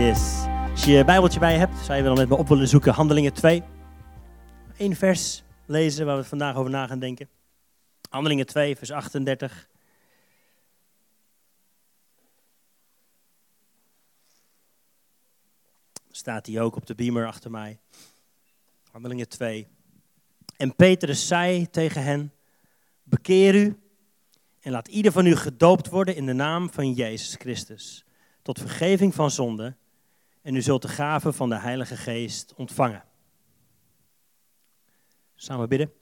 Als je je Bijbeltje bij hebt, zou je wel met me op willen zoeken. Handelingen 2. Eén vers lezen waar we vandaag over na gaan denken. Handelingen 2, vers 38. Staat hij ook op de beamer achter mij. Handelingen 2. En Petrus zei tegen hen: Bekeer u en laat ieder van u gedoopt worden in de naam van Jezus Christus, tot vergeving van zonde, en u zult de gave van de Heilige Geest ontvangen. Samen bidden.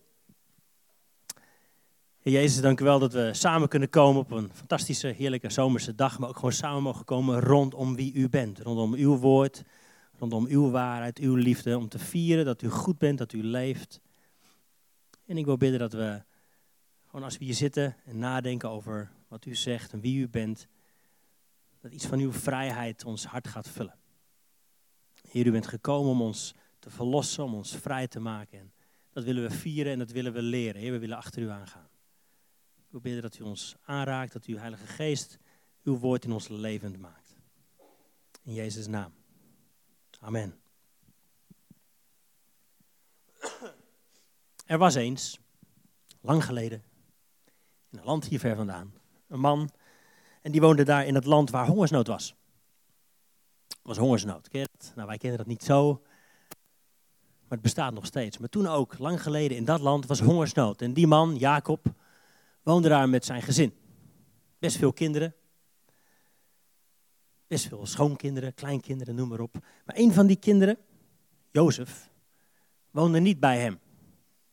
Heer Jezus, dank u wel dat we samen kunnen komen op een fantastische, heerlijke zomerse dag, maar ook gewoon samen mogen komen rondom wie u bent, rondom uw woord, rondom uw waarheid, uw liefde, om te vieren dat u goed bent, dat u leeft. En ik wil bidden dat we, gewoon als we hier zitten en nadenken over wat u zegt en wie u bent, dat iets van uw vrijheid ons hart gaat vullen. Heer, u bent gekomen om ons te verlossen, om ons vrij te maken. En dat willen we vieren en dat willen we leren. Heer, we willen achter u aangaan. Wil bidden dat u ons aanraakt, dat uw Heilige Geest uw woord in ons levend maakt. In Jezus' naam. Amen. Er was eens, lang geleden, in een land hier ver vandaan, een man. En die woonde daar in het land waar hongersnood was. Was hongersnood. Nou, wij kennen dat niet zo. Maar het bestaat nog steeds. Maar toen ook, lang geleden in dat land, was hongersnood. En die man, Jacob, woonde daar met zijn gezin. Best veel kinderen. Best veel schoonkinderen, kleinkinderen, noem maar op. Maar een van die kinderen, Jozef, woonde niet bij hem.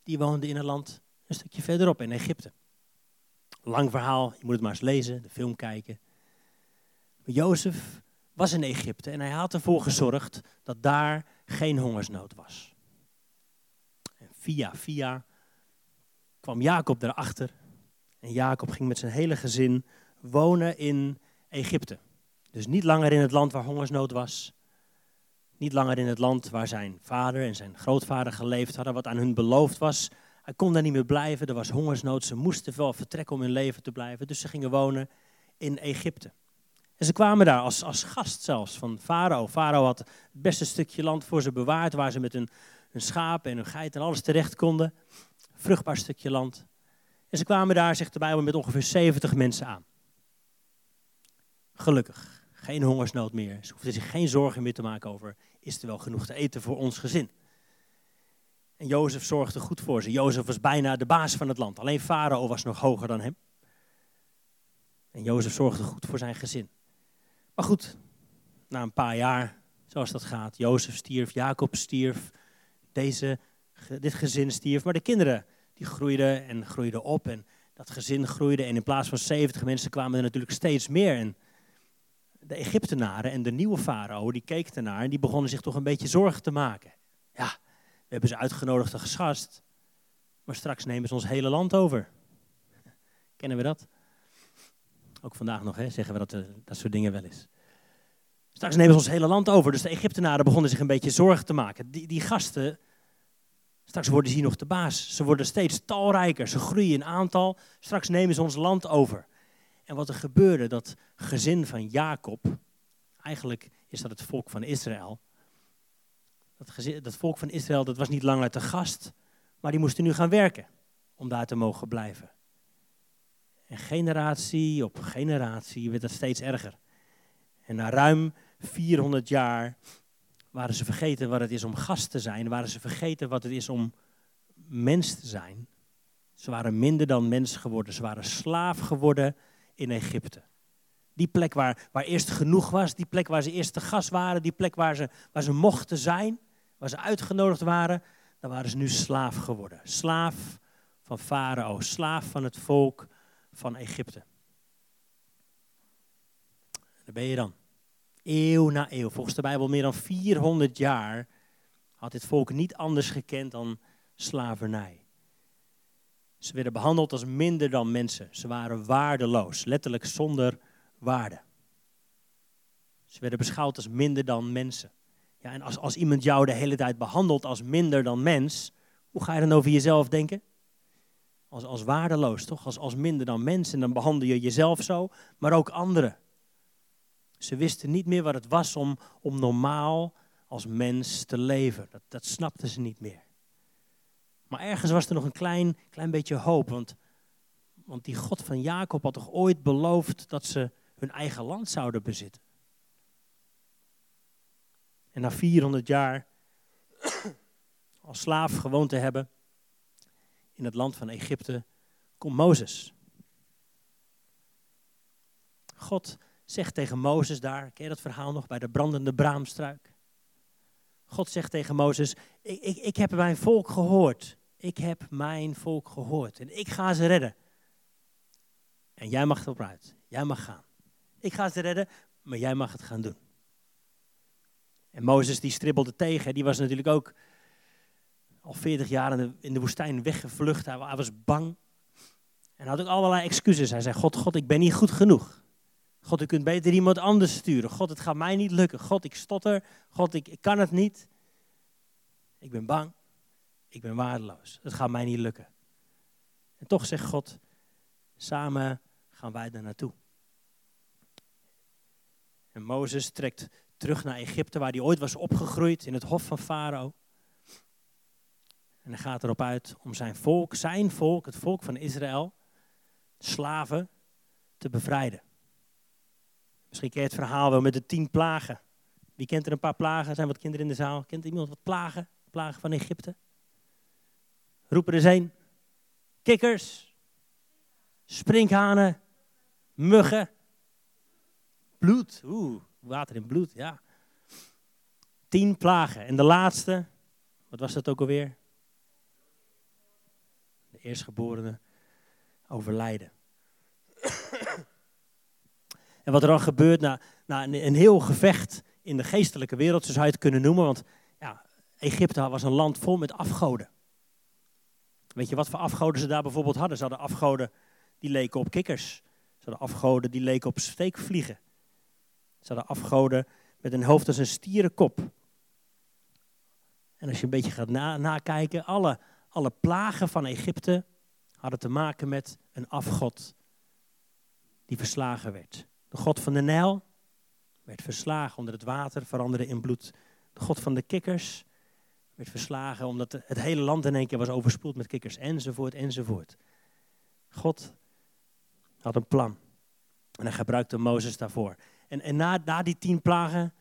Die woonde in een land een stukje verderop, in Egypte. Lang verhaal, je moet het maar eens lezen, de film kijken. Maar Jozef was in Egypte en hij had ervoor gezorgd dat daar geen hongersnood was. En via via kwam Jacob erachter en Jacob ging met zijn hele gezin wonen in Egypte. Dus niet langer in het land waar hongersnood was. Niet langer in het land waar zijn vader en zijn grootvader geleefd hadden, wat aan hun beloofd was. Hij kon daar niet meer blijven, er was hongersnood. Ze moesten wel vertrekken om in leven te blijven. Dus ze gingen wonen in Egypte. En ze kwamen daar als, als gast zelfs van Farao. Farao had het beste stukje land voor ze bewaard, waar ze met hun, hun schapen en hun geit en alles terecht konden. Vruchtbaar stukje land. En ze kwamen daar, zegt de Bijbel, met ongeveer 70 mensen aan. Gelukkig, geen hongersnood meer. Ze hoefden zich geen zorgen meer te maken over, is er wel genoeg te eten voor ons gezin? En Jozef zorgde goed voor ze. Jozef was bijna de baas van het land. Alleen Farao was nog hoger dan hem. En Jozef zorgde goed voor zijn gezin. Maar goed, na een paar jaar, zoals dat gaat, Jozef stierf, Jacob stierf, deze, dit gezin stierf. Maar de kinderen, die groeiden en groeiden op en dat gezin groeide. En in plaats van 70 mensen kwamen er natuurlijk steeds meer. En de Egyptenaren en de nieuwe farao, die keken ernaar en die begonnen zich toch een beetje zorgen te maken. Ja, we hebben ze uitgenodigd en geschast, maar straks nemen ze ons hele land over. Kennen we dat? Ook vandaag nog hè, zeggen we dat uh, dat soort dingen wel eens. Straks nemen ze ons hele land over. Dus de Egyptenaren begonnen zich een beetje zorgen te maken. Die, die gasten, straks worden ze hier nog de baas. Ze worden steeds talrijker, ze groeien in aantal. Straks nemen ze ons land over. En wat er gebeurde, dat gezin van Jacob, eigenlijk is dat het volk van Israël. Dat, gezin, dat volk van Israël, dat was niet langer te gast, maar die moesten nu gaan werken om daar te mogen blijven. En generatie op generatie werd dat steeds erger. En na ruim 400 jaar waren ze vergeten wat het is om gast te zijn, waren ze vergeten wat het is om mens te zijn. Ze waren minder dan mens geworden, ze waren slaaf geworden in Egypte. Die plek waar, waar eerst genoeg was, die plek waar ze eerst te gast waren, die plek waar ze, waar ze mochten zijn, waar ze uitgenodigd waren, daar waren ze nu slaaf geworden. Slaaf van Farao, slaaf van het volk van Egypte. Daar ben je dan. Eeuw na eeuw. Volgens de Bijbel meer dan 400 jaar had dit volk niet anders gekend dan slavernij. Ze werden behandeld als minder dan mensen. Ze waren waardeloos, letterlijk zonder waarde. Ze werden beschouwd als minder dan mensen. Ja, en als, als iemand jou de hele tijd behandelt als minder dan mens, hoe ga je dan over jezelf denken? Als, als waardeloos, toch? Als, als minder dan mens. En dan behandel je jezelf zo, maar ook anderen. Ze wisten niet meer wat het was om, om normaal als mens te leven. Dat, dat snapten ze niet meer. Maar ergens was er nog een klein, klein beetje hoop. Want, want die God van Jacob had toch ooit beloofd dat ze hun eigen land zouden bezitten. En na 400 jaar als slaaf gewoond te hebben in het land van Egypte, komt Mozes. God zegt tegen Mozes daar, ken je dat verhaal nog, bij de brandende braamstruik? God zegt tegen Mozes, ik, ik, ik heb mijn volk gehoord. Ik heb mijn volk gehoord en ik ga ze redden. En jij mag erop uit. Jij mag gaan. Ik ga ze redden, maar jij mag het gaan doen. En Mozes die stribbelde tegen. Die was natuurlijk ook al 40 jaar in de, in de woestijn weggevlucht. Hij, hij was bang. En had ook allerlei excuses. Hij zei, God, God, ik ben niet goed genoeg. God, u kunt beter iemand anders sturen. God, het gaat mij niet lukken. God, ik stotter. God, ik, ik kan het niet. Ik ben bang. Ik ben waardeloos. Het gaat mij niet lukken. En toch zegt God, samen gaan wij daar naartoe. En Mozes trekt terug naar Egypte, waar hij ooit was opgegroeid, in het hof van Farao. En hij gaat erop uit om zijn volk, zijn volk, het volk van Israël, slaven, te bevrijden. Misschien ken je het verhaal wel met de tien plagen. Wie kent er een paar plagen? Er zijn wat kinderen in de zaal. Kent iemand wat plagen? Plagen van Egypte? Roep er eens een. Kikkers, sprinkhanen, muggen, bloed. Oeh, water in bloed, ja. Tien plagen. En de laatste, wat was dat ook alweer? Eerstgeborene overlijden. en wat er dan gebeurt na, na een, heel gevecht in de geestelijke wereld, zo zou je het kunnen noemen. Want ja, Egypte was een land vol met afgoden. Weet je wat voor afgoden ze daar bijvoorbeeld hadden? Ze hadden afgoden die leken op kikkers. Ze hadden afgoden die leken op steekvliegen. Ze hadden afgoden met een hoofd als een stierenkop. En als je een beetje gaat nakijken, alle, alle plagen van Egypte hadden te maken met een afgod die verslagen werd. De god van de Nijl werd verslagen onder het water, veranderde in bloed. De god van de kikkers werd verslagen omdat het hele land in één keer was overspoeld met kikkers, enzovoort, enzovoort. God had een plan. En hij gebruikte Mozes daarvoor. En, en na, na die tien plagen,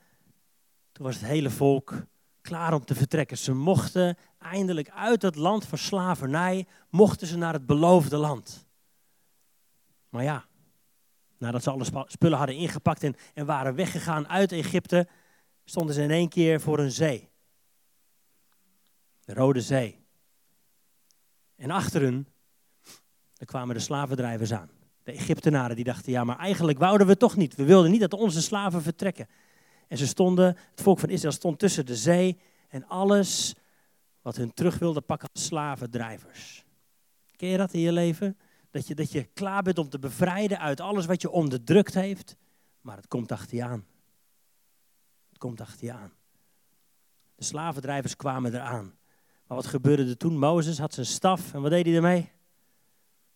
toen was het hele volk klaar om te vertrekken. Ze mochten eindelijk uit het land van slavernij, mochten ze naar het beloofde land. Maar ja, nadat ze alle spullen hadden ingepakt en, en waren weggegaan uit Egypte, stonden ze in één keer voor een zee. De Rode Zee. En achter hun, kwamen de slavendrijvers aan. De Egyptenaren die dachten, ja, maar eigenlijk wouden we toch niet. We wilden niet dat onze slaven vertrekken. En ze stonden, het volk van Israël stond tussen de zee en alles wat hun terug wilde pakken als slavendrijvers. Ken je dat in je leven? Dat je, dat je klaar bent om te bevrijden uit alles wat je onderdrukt heeft, maar het komt achter je aan. Het komt achter je aan. De slavendrijvers kwamen eraan. Maar wat gebeurde er toen? Mozes had zijn staf en wat deed hij ermee?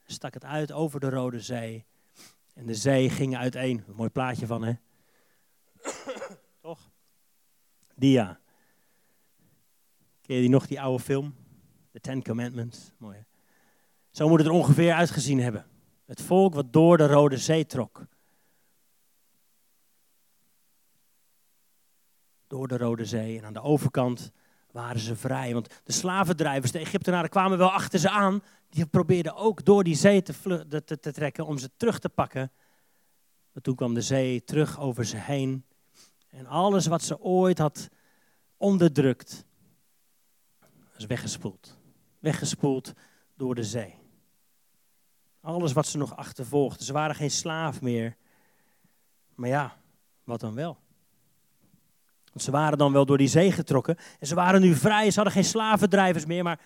Hij stak het uit over de Rode Zee. En de zee ging uiteen. Een mooi plaatje van, hè? Toch? Dia. Ken je die nog, die oude film? The Ten Commandments. Mooi? Zo moet het er ongeveer uitgezien hebben. Het volk wat door de Rode Zee trok. Door de Rode Zee. En aan de overkant waren ze vrij. Want de slavendrijvers, de Egyptenaren, kwamen wel achter ze aan. Die probeerden ook door die zee te, te, te trekken om ze terug te pakken. Maar toen kwam de zee terug over ze heen. En alles wat ze ooit had onderdrukt, was weggespoeld. Weggespoeld door de zee. Alles wat ze nog achtervolgden. Ze waren geen slaaf meer. Maar ja, wat dan wel? Want ze waren dan wel door die zee getrokken. En ze waren nu vrij. Ze hadden geen slavendrijvers meer. Maar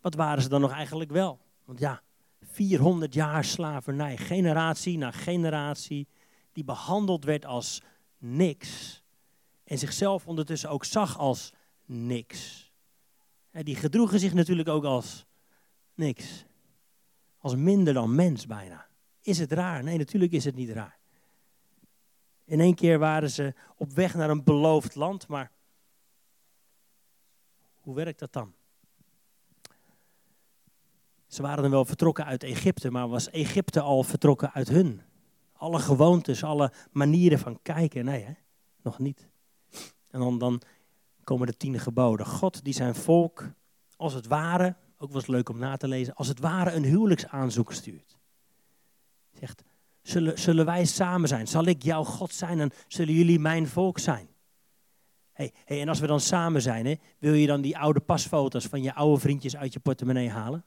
wat waren ze dan nog eigenlijk wel? Want ja, 400 jaar slavernij. Generatie na generatie. Die behandeld werd als niks. En zichzelf ondertussen ook zag als niks. Die gedroegen zich natuurlijk ook als niks. Als minder dan mens bijna. Is het raar? Nee, natuurlijk is het niet raar. In één keer waren ze op weg naar een beloofd land, maar hoe werkt dat dan? Ze waren dan wel vertrokken uit Egypte, maar was Egypte al vertrokken uit hun? Alle gewoontes, alle manieren van kijken, nee hè, nog niet. En dan, dan komen de tien geboden. God die zijn volk, als het ware, ook was leuk om na te lezen, als het ware een huwelijksaanzoek stuurt. Zegt, zullen, zullen wij samen zijn? Zal ik jouw God zijn en zullen jullie mijn volk zijn? Hey, hey, en als we dan samen zijn, hè, wil je dan die oude pasfoto's van je oude vriendjes uit je portemonnee halen?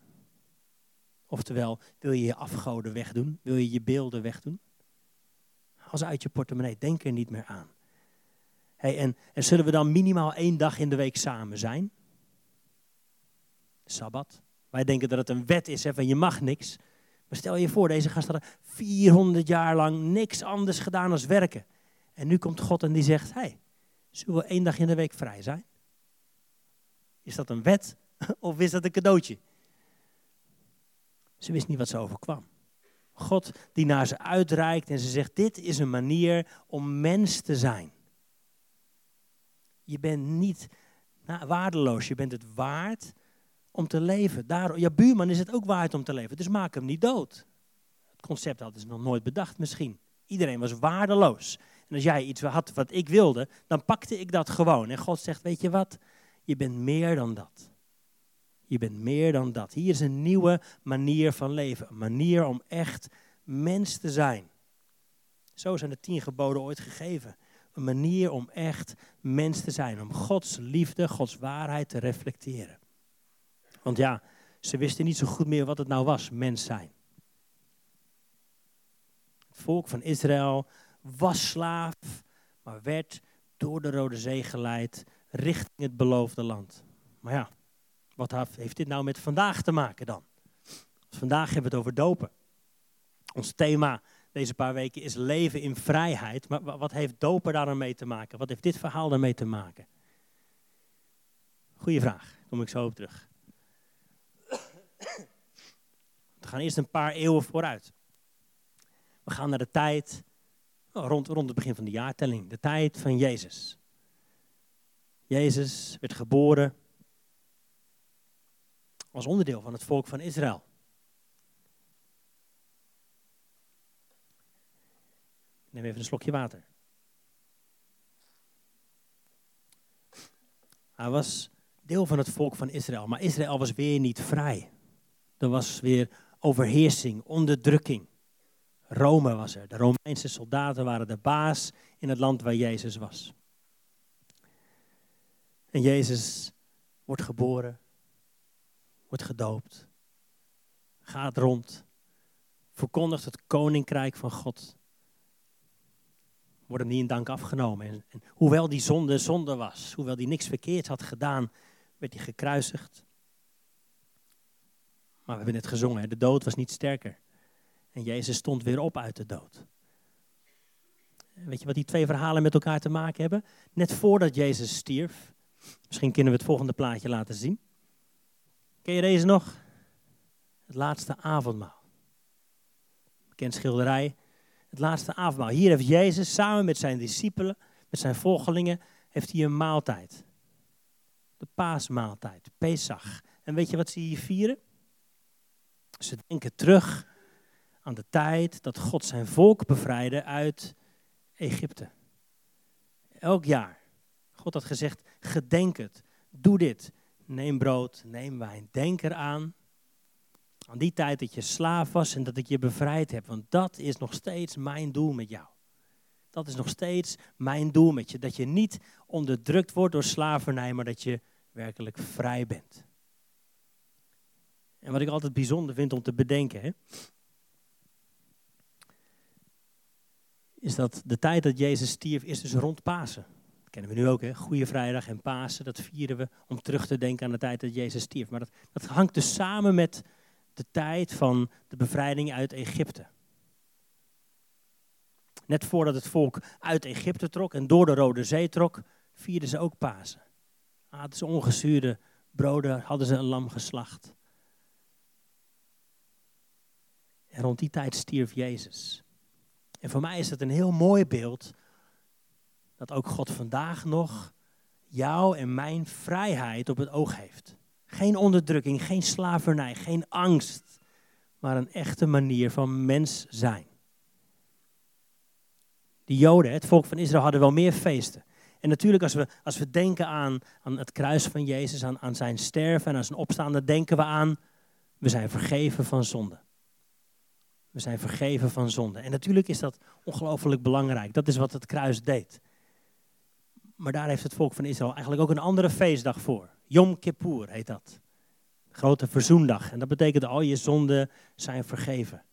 Oftewel, wil je je afgoden wegdoen? Wil je je beelden wegdoen? Ze uit je portemonnee, denk er niet meer aan. En, en zullen we dan minimaal één dag in de week samen zijn? Sabbat. Wij denken dat het een wet is, hè, van je mag niks. Maar stel je voor, deze gasten hadden 400 jaar lang niks anders gedaan dan werken. En nu komt God en die zegt, hey, zullen we één dag in de week vrij zijn? Is dat een wet of is dat een cadeautje? Ze wist niet wat ze overkwam. God die naar ze uitreikt en ze zegt, dit is een manier om mens te zijn. Je bent niet waardeloos, je bent het waard om te leven. Daar, ja, buurman is het ook waard om te leven, dus maak hem niet dood. Het concept hadden ze nog nooit bedacht misschien. Iedereen was waardeloos. En als jij iets had wat ik wilde, dan pakte ik dat gewoon. En God zegt, weet je wat, je bent meer dan dat. Je bent meer dan dat. Hier is een nieuwe manier van leven. Een manier om echt mens te zijn. Zo zijn de tien geboden ooit gegeven. Een manier om echt mens te zijn. Om Gods liefde, Gods waarheid te reflecteren. Want ja, ze wisten niet zo goed meer wat het nou was, mens zijn. Het volk van Israël was slaaf, maar werd door de Rode Zee geleid richting het beloofde land. Maar ja, wat heeft dit nou met vandaag te maken dan? Vandaag hebben we het over dopen. Ons thema deze paar weken is leven in vrijheid. Maar wat heeft dopen daar te maken? Wat heeft dit verhaal daarmee te maken? Goeie vraag, kom ik zo op terug. We gaan eerst een paar eeuwen vooruit. We gaan naar de tijd oh, rond, rond het begin van de jaartelling, de tijd van Jezus. Jezus werd geboren als onderdeel van het volk van Israël. Neem even een slokje water. Hij was deel van het volk van Israël, maar Israël was weer niet vrij. Er was weer overheersing, onderdrukking. Rome was er. De Romeinse soldaten waren de baas in het land waar Jezus was. En Jezus wordt geboren wordt gedoopt, gaat rond, verkondigt het koninkrijk van God. Wordt hem niet in dank afgenomen. En, hoewel die zonde zonde was, hoewel die niks verkeerd had gedaan, werd hij gekruisigd. Maar we hebben het gezongen, de dood was niet sterker. En Jezus stond weer op uit de dood. Weet je wat die twee verhalen met elkaar te maken hebben? Net voordat Jezus stierf, misschien kunnen we het volgende plaatje laten zien. Ken je deze nog? Het laatste avondmaal. Bekend schilderij. Het laatste avondmaal. Hier heeft Jezus samen met zijn discipelen, met zijn volgelingen, heeft hij een maaltijd. De paasmaaltijd, Pesach. En weet je wat ze hier vieren? Ze denken terug aan de tijd dat God zijn volk bevrijdde uit Egypte. Elk jaar. God had gezegd, gedenk het, doe dit. Neem brood, neem wijn. Denk eraan. Aan die tijd dat je slaaf was en dat ik je bevrijd heb. Want dat is nog steeds mijn doel met jou. Dat is nog steeds mijn doel met je. Dat je niet onderdrukt wordt door slavernij, maar dat je werkelijk vrij bent. En wat ik altijd bijzonder vind om te bedenken, hè, is dat de tijd dat Jezus stierf is dus rond Pasen kennen we nu ook, hè? Goede Vrijdag en Pasen, dat vieren we om terug te denken aan de tijd dat Jezus stierf. Maar dat, dat hangt dus samen met de tijd van de bevrijding uit Egypte. Net voordat het volk uit Egypte trok en door de Rode Zee trok, vierden ze ook Pasen. Aten ze ongezuurde broden, hadden ze een lam geslacht. En rond die tijd stierf Jezus. En voor mij is dat een heel mooi beeld dat ook God vandaag nog jou en mijn vrijheid op het oog heeft. Geen onderdrukking, geen slavernij, geen angst, maar een echte manier van mens zijn. De Joden, het volk van Israël, hadden wel meer feesten. En natuurlijk, als we, als we denken aan, aan het kruis van Jezus, aan, aan zijn sterven en aan zijn opstaan, dan denken we aan, we zijn vergeven van zonde. We zijn vergeven van zonde. En natuurlijk is dat ongelooflijk belangrijk. Dat is wat het kruis deed. Maar daar heeft het volk van Israël eigenlijk ook een andere feestdag voor. Yom Kippur heet dat. Grote verzoendag. En dat betekent al je zonden zijn vergeven.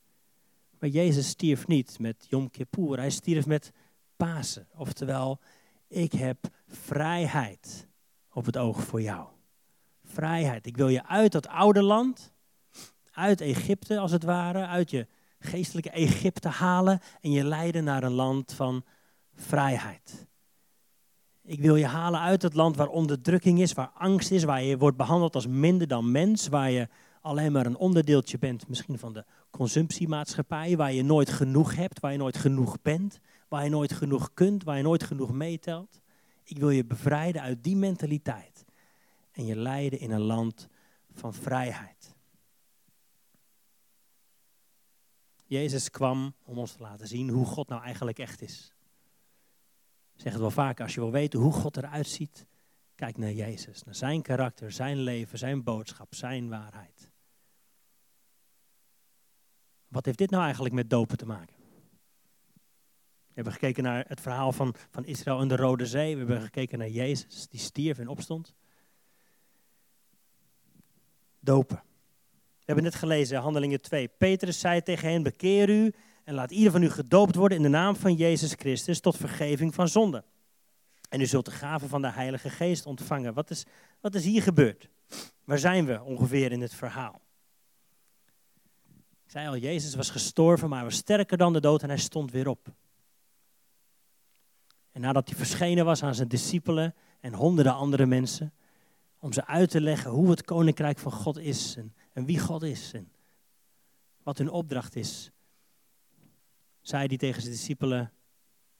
Maar Jezus stierf niet met Yom Kippur. Hij stierf met Pasen. Oftewel, ik heb vrijheid op het oog voor jou. Vrijheid. Ik wil je uit dat oude land, uit Egypte als het ware, uit je geestelijke Egypte halen en je leiden naar een land van vrijheid. Ik wil je halen uit het land waar onderdrukking is, waar angst is, waar je wordt behandeld als minder dan mens, waar je alleen maar een onderdeeltje bent misschien van de consumptiemaatschappij, waar je nooit genoeg hebt, waar je nooit genoeg bent, waar je nooit genoeg kunt, waar je nooit genoeg meetelt. Ik wil je bevrijden uit die mentaliteit en je leiden in een land van vrijheid. Jezus kwam om ons te laten zien hoe God nou eigenlijk echt is. Zeg het wel vaak, als je wil weten hoe God eruit ziet, kijk naar Jezus, naar zijn karakter, zijn leven, zijn boodschap, zijn waarheid. Wat heeft dit nou eigenlijk met dopen te maken? We hebben gekeken naar het verhaal van, van Israël en de Rode Zee. We hebben gekeken naar Jezus, die stierf en opstond. Dopen. We hebben net gelezen, Handelingen 2. Petrus zei tegen hen, bekeer u en laat ieder van u gedoopt worden in de naam van Jezus Christus tot vergeving van zonde. En u zult de gave van de Heilige Geest ontvangen. Wat is, wat is hier gebeurd? Waar zijn we ongeveer in het verhaal? Ik zei al, Jezus was gestorven, maar was sterker dan de dood en hij stond weer op. En nadat hij verschenen was aan zijn discipelen en honderden andere mensen, om ze uit te leggen hoe het koninkrijk van God is en, en wie God is en wat hun opdracht is, zei hij tegen zijn discipelen,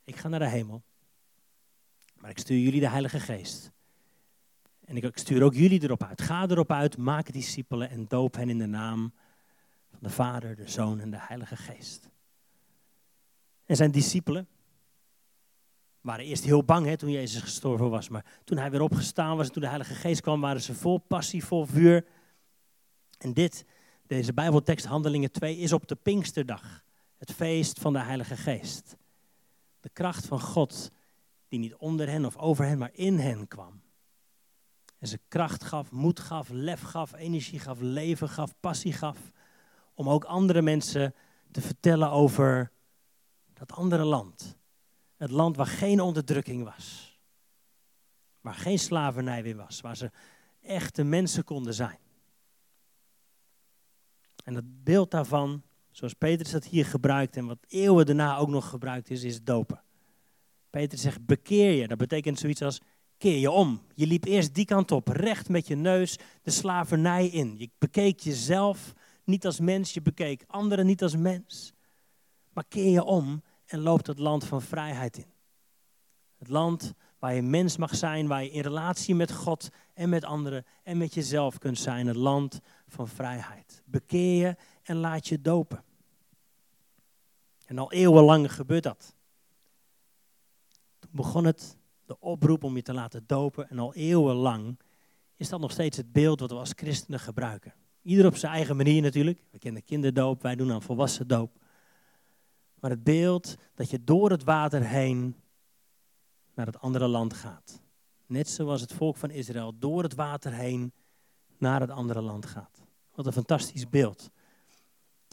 ik ga naar de hemel, maar ik stuur jullie de Heilige Geest. En ik stuur ook jullie erop uit. Ga erop uit, maak discipelen en doop hen in de naam van de Vader, de Zoon en de Heilige Geest. En zijn discipelen waren eerst heel bang hè, toen Jezus gestorven was. Maar toen hij weer opgestaan was en toen de Heilige Geest kwam, waren ze vol passie, vol vuur. En dit, deze Bijbeltekst, Handelingen 2, is op de Pinksterdag. Het feest van de Heilige Geest. De kracht van God die niet onder hen of over hen, maar in hen kwam. En ze kracht gaf, moed gaf, lef gaf, energie gaf, leven gaf, passie gaf. Om ook andere mensen te vertellen over dat andere land. Het land waar geen onderdrukking was. Waar geen slavernij weer was. Waar ze echte mensen konden zijn. En het beeld daarvan zoals Petrus dat hier gebruikt en wat eeuwen daarna ook nog gebruikt is, is dopen. Petrus zegt bekeer je. Dat betekent zoiets als keer je om. Je liep eerst die kant op, recht met je neus de slavernij in. Je bekeek jezelf niet als mens, je bekeek anderen niet als mens. Maar keer je om en loopt het land van vrijheid in. Het land waar je mens mag zijn, waar je in relatie met God en met anderen en met jezelf kunt zijn. Het land van vrijheid. Bekeer je en laat je dopen. En al eeuwenlang gebeurt dat. Toen begon het, de oproep om je te laten dopen. En al eeuwenlang is dat nog steeds het beeld wat we als christenen gebruiken. Ieder op zijn eigen manier natuurlijk. We kennen kinderdoop, wij doen aan volwassen doop. Maar het beeld dat je door het water heen naar het andere land gaat. Net zoals het volk van Israël door het water heen naar het andere land gaat. Wat een fantastisch beeld.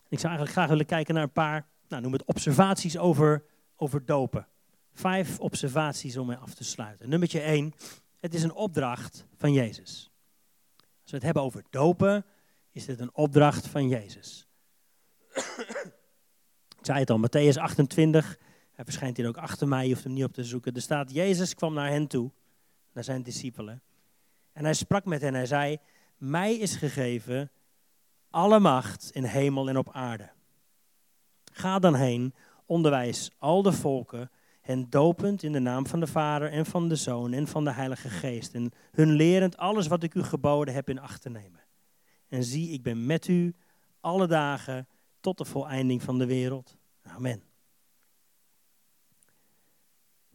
Ik zou eigenlijk graag willen kijken naar een paar, nou, noem het observaties over, over dopen. Vijf observaties om mee af te sluiten. Nummertje één, het is een opdracht van Jezus. Als we het hebben over dopen, is dit een opdracht van Jezus. Ik zei het al, Matthäus 28, hij verschijnt hier ook achter mij, je hoeft hem niet op te zoeken. Er staat, Jezus kwam naar hen toe, naar zijn discipelen. En hij sprak met hen, hij zei, mij is gegeven alle macht in hemel en op aarde. Ga dan heen, onderwijs al de volken hen dopend in de naam van de Vader en van de Zoon en van de Heilige Geest. En hun lerend alles wat ik u geboden heb in acht te nemen. En zie, ik ben met u alle dagen tot de voleinding van de wereld. Amen.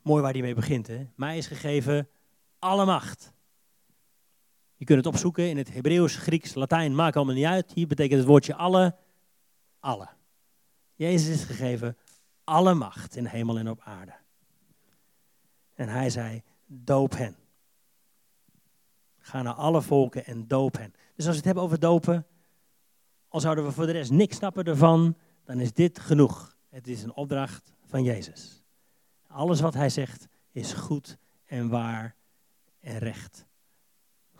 Mooi waar hij mee begint. Hè? Mij is gegeven alle macht. Je kunt het opzoeken in het Hebreeuws, Grieks, Latijn, maakt allemaal niet uit. Hier betekent het woordje alle, alle. Jezus is gegeven alle macht in hemel en op aarde. En hij zei, doop hen. Ga naar alle volken en doop hen. Dus als we het hebben over dopen, al zouden we voor de rest niks snappen ervan, dan is dit genoeg. Het is een opdracht van Jezus. Alles wat hij zegt is goed en waar en recht.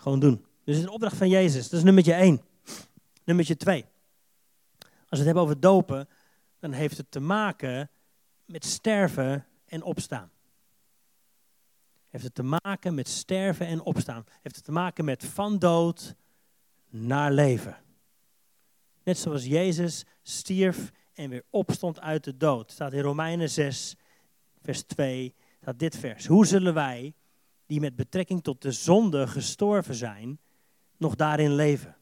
Gewoon doen. Dus het is een opdracht van Jezus. Dat is nummertje één. Nummertje twee. Als we het hebben over dopen, dan heeft het te maken met sterven en opstaan. Heeft het te maken met sterven en opstaan. Heeft het te maken met van dood naar leven. Net zoals Jezus stierf en weer opstond uit de dood. Staat in Romeinen 6, vers 2, staat dit vers. Hoe zullen wij, die met betrekking tot de zonde gestorven zijn, nog daarin leven?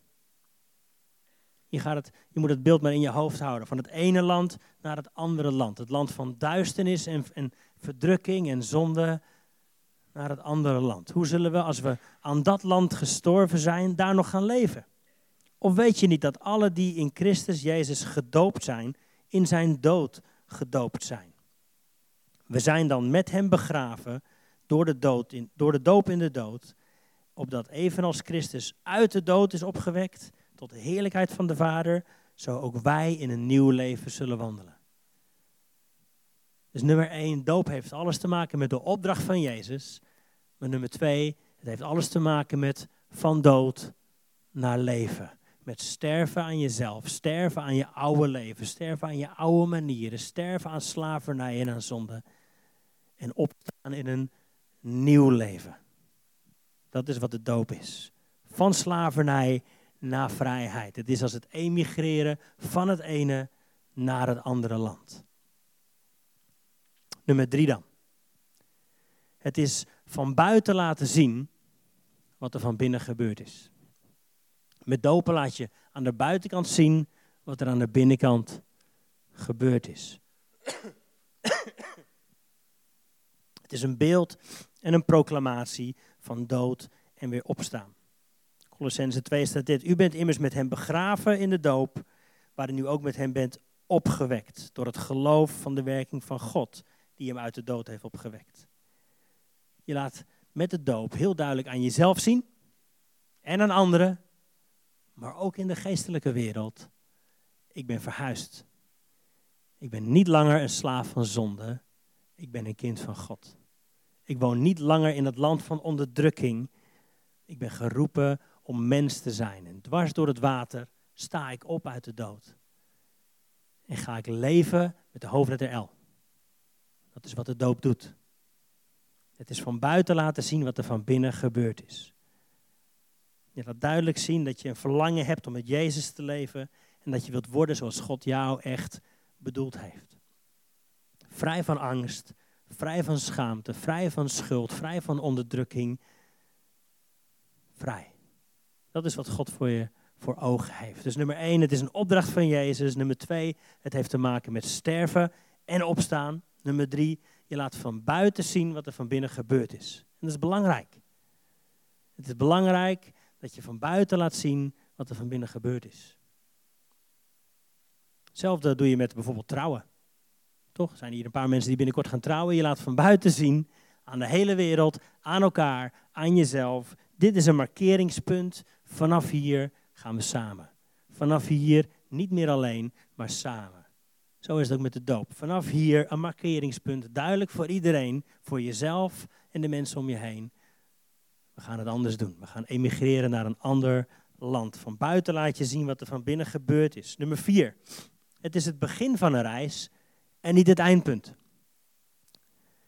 Je, gaat het, je moet het beeld maar in je hoofd houden. Van het ene land naar het andere land. Het land van duisternis en, en verdrukking en zonde naar het andere land. Hoe zullen we, als we aan dat land gestorven zijn, daar nog gaan leven? Of weet je niet dat alle die in Christus Jezus gedoopt zijn, in zijn dood gedoopt zijn? We zijn dan met hem begraven door de, dood in, door de doop in de dood, opdat evenals Christus uit de dood is opgewekt tot de heerlijkheid van de Vader, zo ook wij in een nieuw leven zullen wandelen. Dus nummer één, doop heeft alles te maken met de opdracht van Jezus. Maar nummer twee, het heeft alles te maken met van dood naar leven. Met sterven aan jezelf, sterven aan je oude leven, sterven aan je oude manieren, sterven aan slavernij en aan zonde. En opstaan in een nieuw leven. Dat is wat de doop is. Van slavernij naar vrijheid. Het is als het emigreren van het ene naar het andere land. Nummer drie dan. Het is van buiten laten zien wat er van binnen gebeurd is. Met dopen laat je aan de buitenkant zien wat er aan de binnenkant gebeurd is. Het is een beeld en een proclamatie van dood en weer opstaan. Colossense 2 staat dit. U bent immers met hem begraven in de doop, waarin u ook met hem bent opgewekt. Door het geloof van de werking van God, die hem uit de dood heeft opgewekt. Je laat met de doop heel duidelijk aan jezelf zien en aan anderen, maar ook in de geestelijke wereld. Ik ben verhuisd. Ik ben niet langer een slaaf van zonde. Ik ben een kind van God. Ik woon niet langer in het land van onderdrukking. Ik ben geroepen om mens te zijn. En dwars door het water sta ik op uit de dood. En ga ik leven met de hoofdletter L. Dat is wat de doop doet. Het is van buiten laten zien wat er van binnen gebeurd is. Je laat duidelijk zien dat je een verlangen hebt om met Jezus te leven en dat je wilt worden zoals God jou echt bedoeld heeft. Vrij van angst, vrij van schaamte, vrij van schuld, vrij van onderdrukking. Vrij. Dat is wat God voor je voor ogen heeft. Dus nummer één, het is een opdracht van Jezus. Nummer twee, het heeft te maken met sterven en opstaan. Nummer drie, je laat van buiten zien wat er van binnen gebeurd is. En dat is belangrijk. Het is belangrijk dat je van buiten laat zien wat er van binnen gebeurd is. Hetzelfde doe je met bijvoorbeeld trouwen. Toch? Zijn hier een paar mensen die binnenkort gaan trouwen. Je laat van buiten zien aan de hele wereld, aan elkaar, aan jezelf. Dit is een markeringspunt. Vanaf hier gaan we samen. Vanaf hier niet meer alleen, maar samen. Zo is het ook met de doop. Vanaf hier een markeringspunt, duidelijk voor iedereen, voor jezelf en de mensen om je heen. We gaan het anders doen. We gaan emigreren naar een ander land. Van buiten laat je zien wat er van binnen gebeurd is. Nummer vier. Het is het begin van een reis en niet het eindpunt.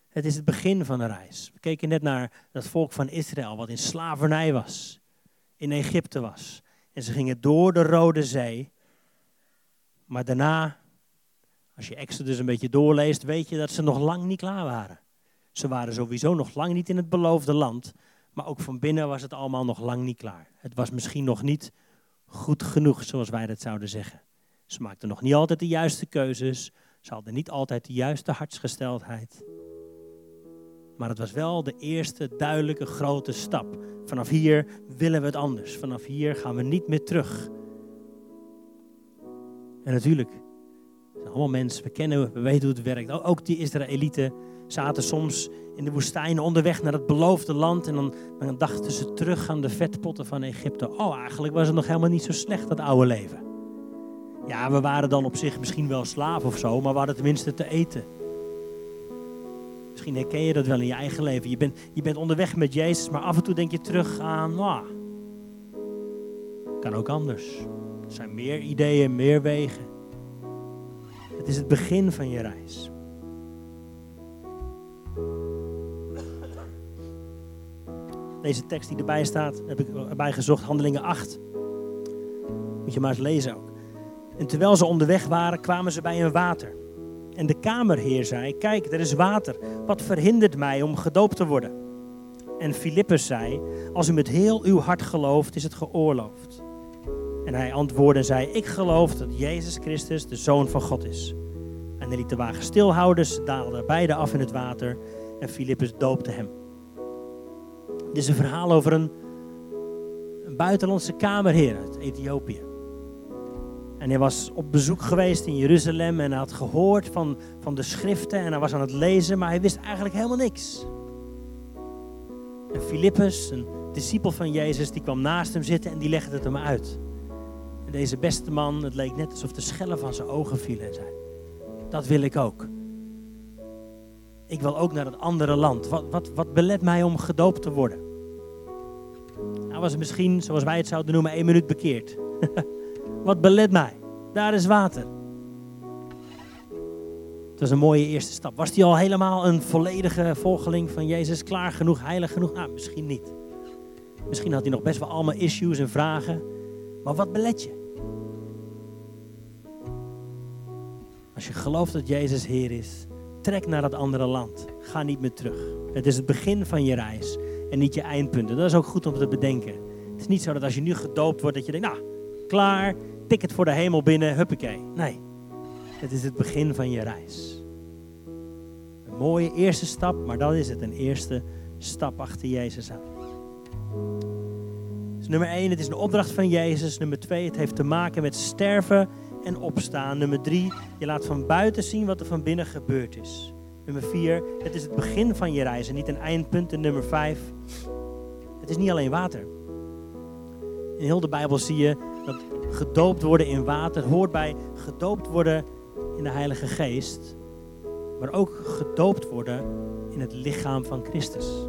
Het is het begin van een reis. We keken net naar dat volk van Israël, wat in slavernij was, in Egypte was. En ze gingen door de Rode Zee. Maar daarna, Als je Exodus een beetje doorleest, weet je dat ze nog lang niet klaar waren. Ze waren sowieso nog lang niet in het beloofde land, maar ook van binnen was het allemaal nog lang niet klaar. Het was misschien nog niet goed genoeg, zoals wij dat zouden zeggen. Ze maakten nog niet altijd de juiste keuzes, ze hadden niet altijd de juiste hartsgesteldheid. Maar het was wel de eerste duidelijke grote stap. Vanaf hier willen we het anders. Vanaf hier gaan we niet meer terug. En natuurlijk, we zijn allemaal mensen, we kennen, we weten hoe het werkt. Ook die Israëlieten zaten soms in de woestijn onderweg naar het beloofde land. En dan dachten ze terug aan de vetpotten van Egypte. Oh, eigenlijk was het nog helemaal niet zo slecht, dat oude leven. Ja, we waren dan op zich misschien wel slaaf of zo, maar we hadden tenminste te eten. Misschien herken je dat wel in je eigen leven. Je bent, je bent onderweg met Jezus, maar af en toe denk je terug aan, nou, kan ook anders. Er zijn meer ideeën, meer wegen. Het is het begin van je reis. Deze tekst die erbij staat, heb ik erbij gezocht, Handelingen 8. Moet je maar eens lezen ook. En terwijl ze onderweg waren, kwamen ze bij een water. En de kamerheer zei: Kijk, er is water. Wat verhindert mij om gedoopt te worden? En Filippus zei: Als u met heel uw hart gelooft, is het geoorloofd. En hij antwoordde en zei: Ik geloof dat Jezus Christus de Zoon van God is. En hij liet de wagen stilhouden, ze daalden beide af in het water en Filippus doopte hem. Dit is een verhaal over een, een buitenlandse kamerheer uit Ethiopië. En hij was op bezoek geweest in Jeruzalem en hij had gehoord van, van de schriften en hij was aan het lezen, maar hij wist eigenlijk helemaal niks. En Filippus, een discipel van Jezus, die kwam naast hem zitten en die legde het hem uit. En deze beste man, het leek net alsof de schellen van zijn ogen vielen en zei, dat wil ik ook. Ik wil ook naar het andere land. Wat, wat, wat belet mij om gedoopt te worden? Hij was misschien, zoals wij het zouden noemen, één minuut bekeerd. Wat belet mij? Daar is water. Het was een mooie eerste stap. Was hij al helemaal een volledige volgeling van Jezus? Klaar genoeg, heilig genoeg? Nou, misschien niet. Misschien had hij nog best wel allemaal issues en vragen. Maar wat belet je? Als je gelooft dat Jezus Heer is, trek naar dat andere land. Ga niet meer terug. Het is het begin van je reis en niet je eindpunt. dat is ook goed om te bedenken. Het is niet zo dat als je nu gedoopt wordt, dat je denkt, nou, klaar, ticket voor de hemel binnen, huppakee. Nee, het is het begin van je reis. Een mooie eerste stap, maar dat is het, een eerste stap achter Jezus aan. Dus nummer 1, het is een opdracht van Jezus. Nummer 2, het heeft te maken met sterven en opstaan. Nummer 3, je laat van buiten zien wat er van binnen gebeurd is. Nummer 4, het is het begin van je reis en niet een eindpunt. En nummer 5, het is niet alleen water. In heel de Bijbel zie je gedoopt worden in water hoort bij gedoopt worden in de Heilige Geest, maar ook gedoopt worden in het lichaam van Christus.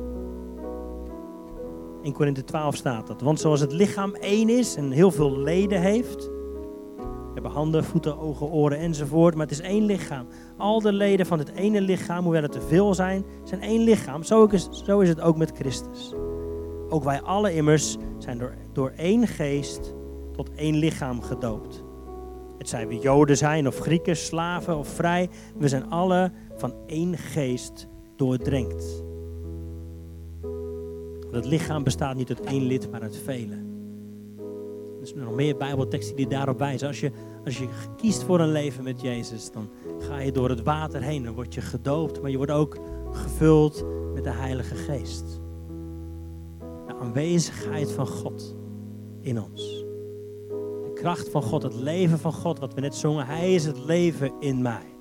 In Korinthe 12 staat dat. Want zoals het lichaam één is en heel veel leden heeft, we hebben handen, voeten, ogen, oren enzovoort, maar het is één lichaam. Al de leden van het ene lichaam, hoewel het te veel zijn, zijn één lichaam. Zo is, zo is het ook met Christus. Ook wij alle immers zijn door, door één geest tot één lichaam gedoopt. Het zijn we Joden zijn of Grieken, slaven of vrij, we zijn alle van één geest doordrenkt. Het lichaam bestaat niet uit één lid, maar uit velen. Er zijn nog meer Bijbelteksten die daarop wijzen. Als je, als je kiest voor een leven met Jezus, dan ga je door het water heen. Dan word je gedoopt, maar je wordt ook gevuld met de Heilige Geest. De aanwezigheid van God in ons kracht van God, het leven van God, wat we net zongen. Hij is het leven in mij.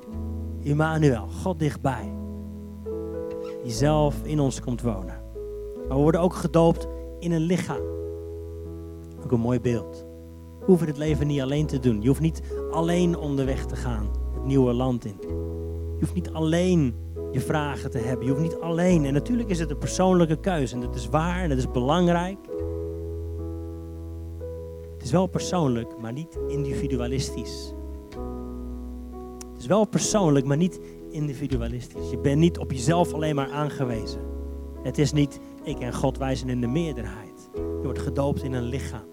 Immanuel, God dichtbij. Die zelf in ons komt wonen. Maar we worden ook gedoopt in een lichaam. Ook een mooi beeld. We hoeven het leven niet alleen te doen. Je hoeft niet alleen onderweg te gaan, het nieuwe land in. Je hoeft niet alleen je vragen te hebben. Je hoeft niet alleen. En natuurlijk is het een persoonlijke keuze. En dat is waar en dat is belangrijk. Is wel persoonlijk, maar niet individualistisch. Het is wel persoonlijk, maar niet individualistisch. Je bent niet op jezelf alleen maar aangewezen. Het is niet ik en God wijzen in de meerderheid. Je wordt gedoopt in een lichaam.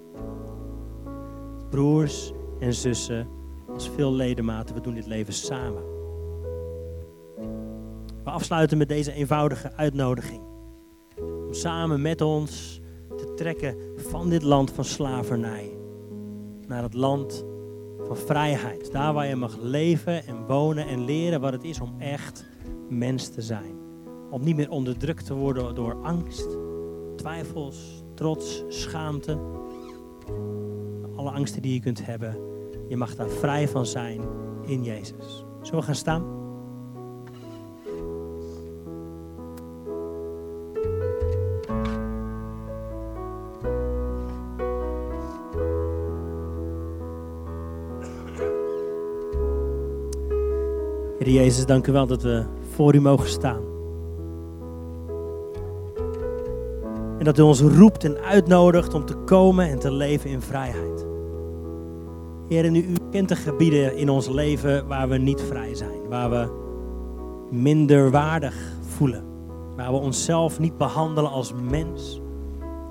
Broers en zussen als veel ledematen. We doen dit leven samen. We afsluiten met deze eenvoudige uitnodiging. Om samen met ons te trekken van dit land van slavernij. Naar het land van vrijheid. Daar waar je mag leven en wonen en leren wat het is om echt mens te zijn. Om niet meer onderdrukt te worden door angst, twijfels, trots, schaamte. Alle angsten die je kunt hebben. Je mag daar vrij van zijn in Jezus. Zullen we gaan staan? Jezus, dank u wel dat we voor u mogen staan. En dat u ons roept en uitnodigt om te komen en te leven in vrijheid. Heer, en u kent de gebieden in ons leven waar we niet vrij zijn. Waar we minder waardig voelen. Waar we onszelf niet behandelen als mens.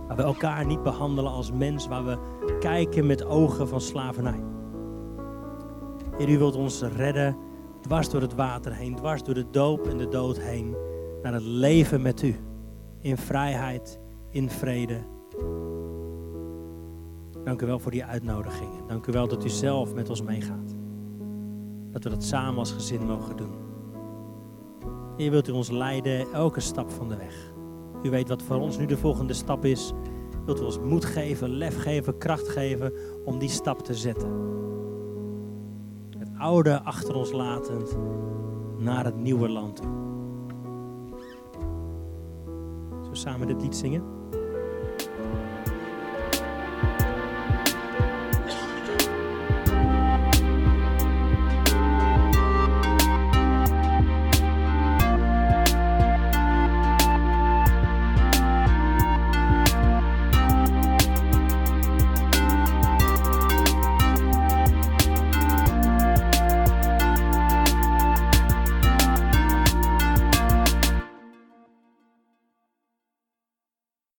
Waar we elkaar niet behandelen als mens. Waar we kijken met ogen van slavernij. Heer, u wilt ons redden dwars door het water heen, dwars door de doop en de dood heen, naar het leven met u. In vrijheid, in vrede. Dank u wel voor die uitnodiging. Dank u wel dat u zelf met ons meegaat. Dat we dat samen als gezin mogen doen. Heer, wilt u ons leiden elke stap van de weg. U weet wat voor ons nu de volgende stap is. Wilt u ons moed geven, lef geven, kracht geven om die stap te zetten oude achter ons latend naar het nieuwe land toe. Zo samen dit lied zingen?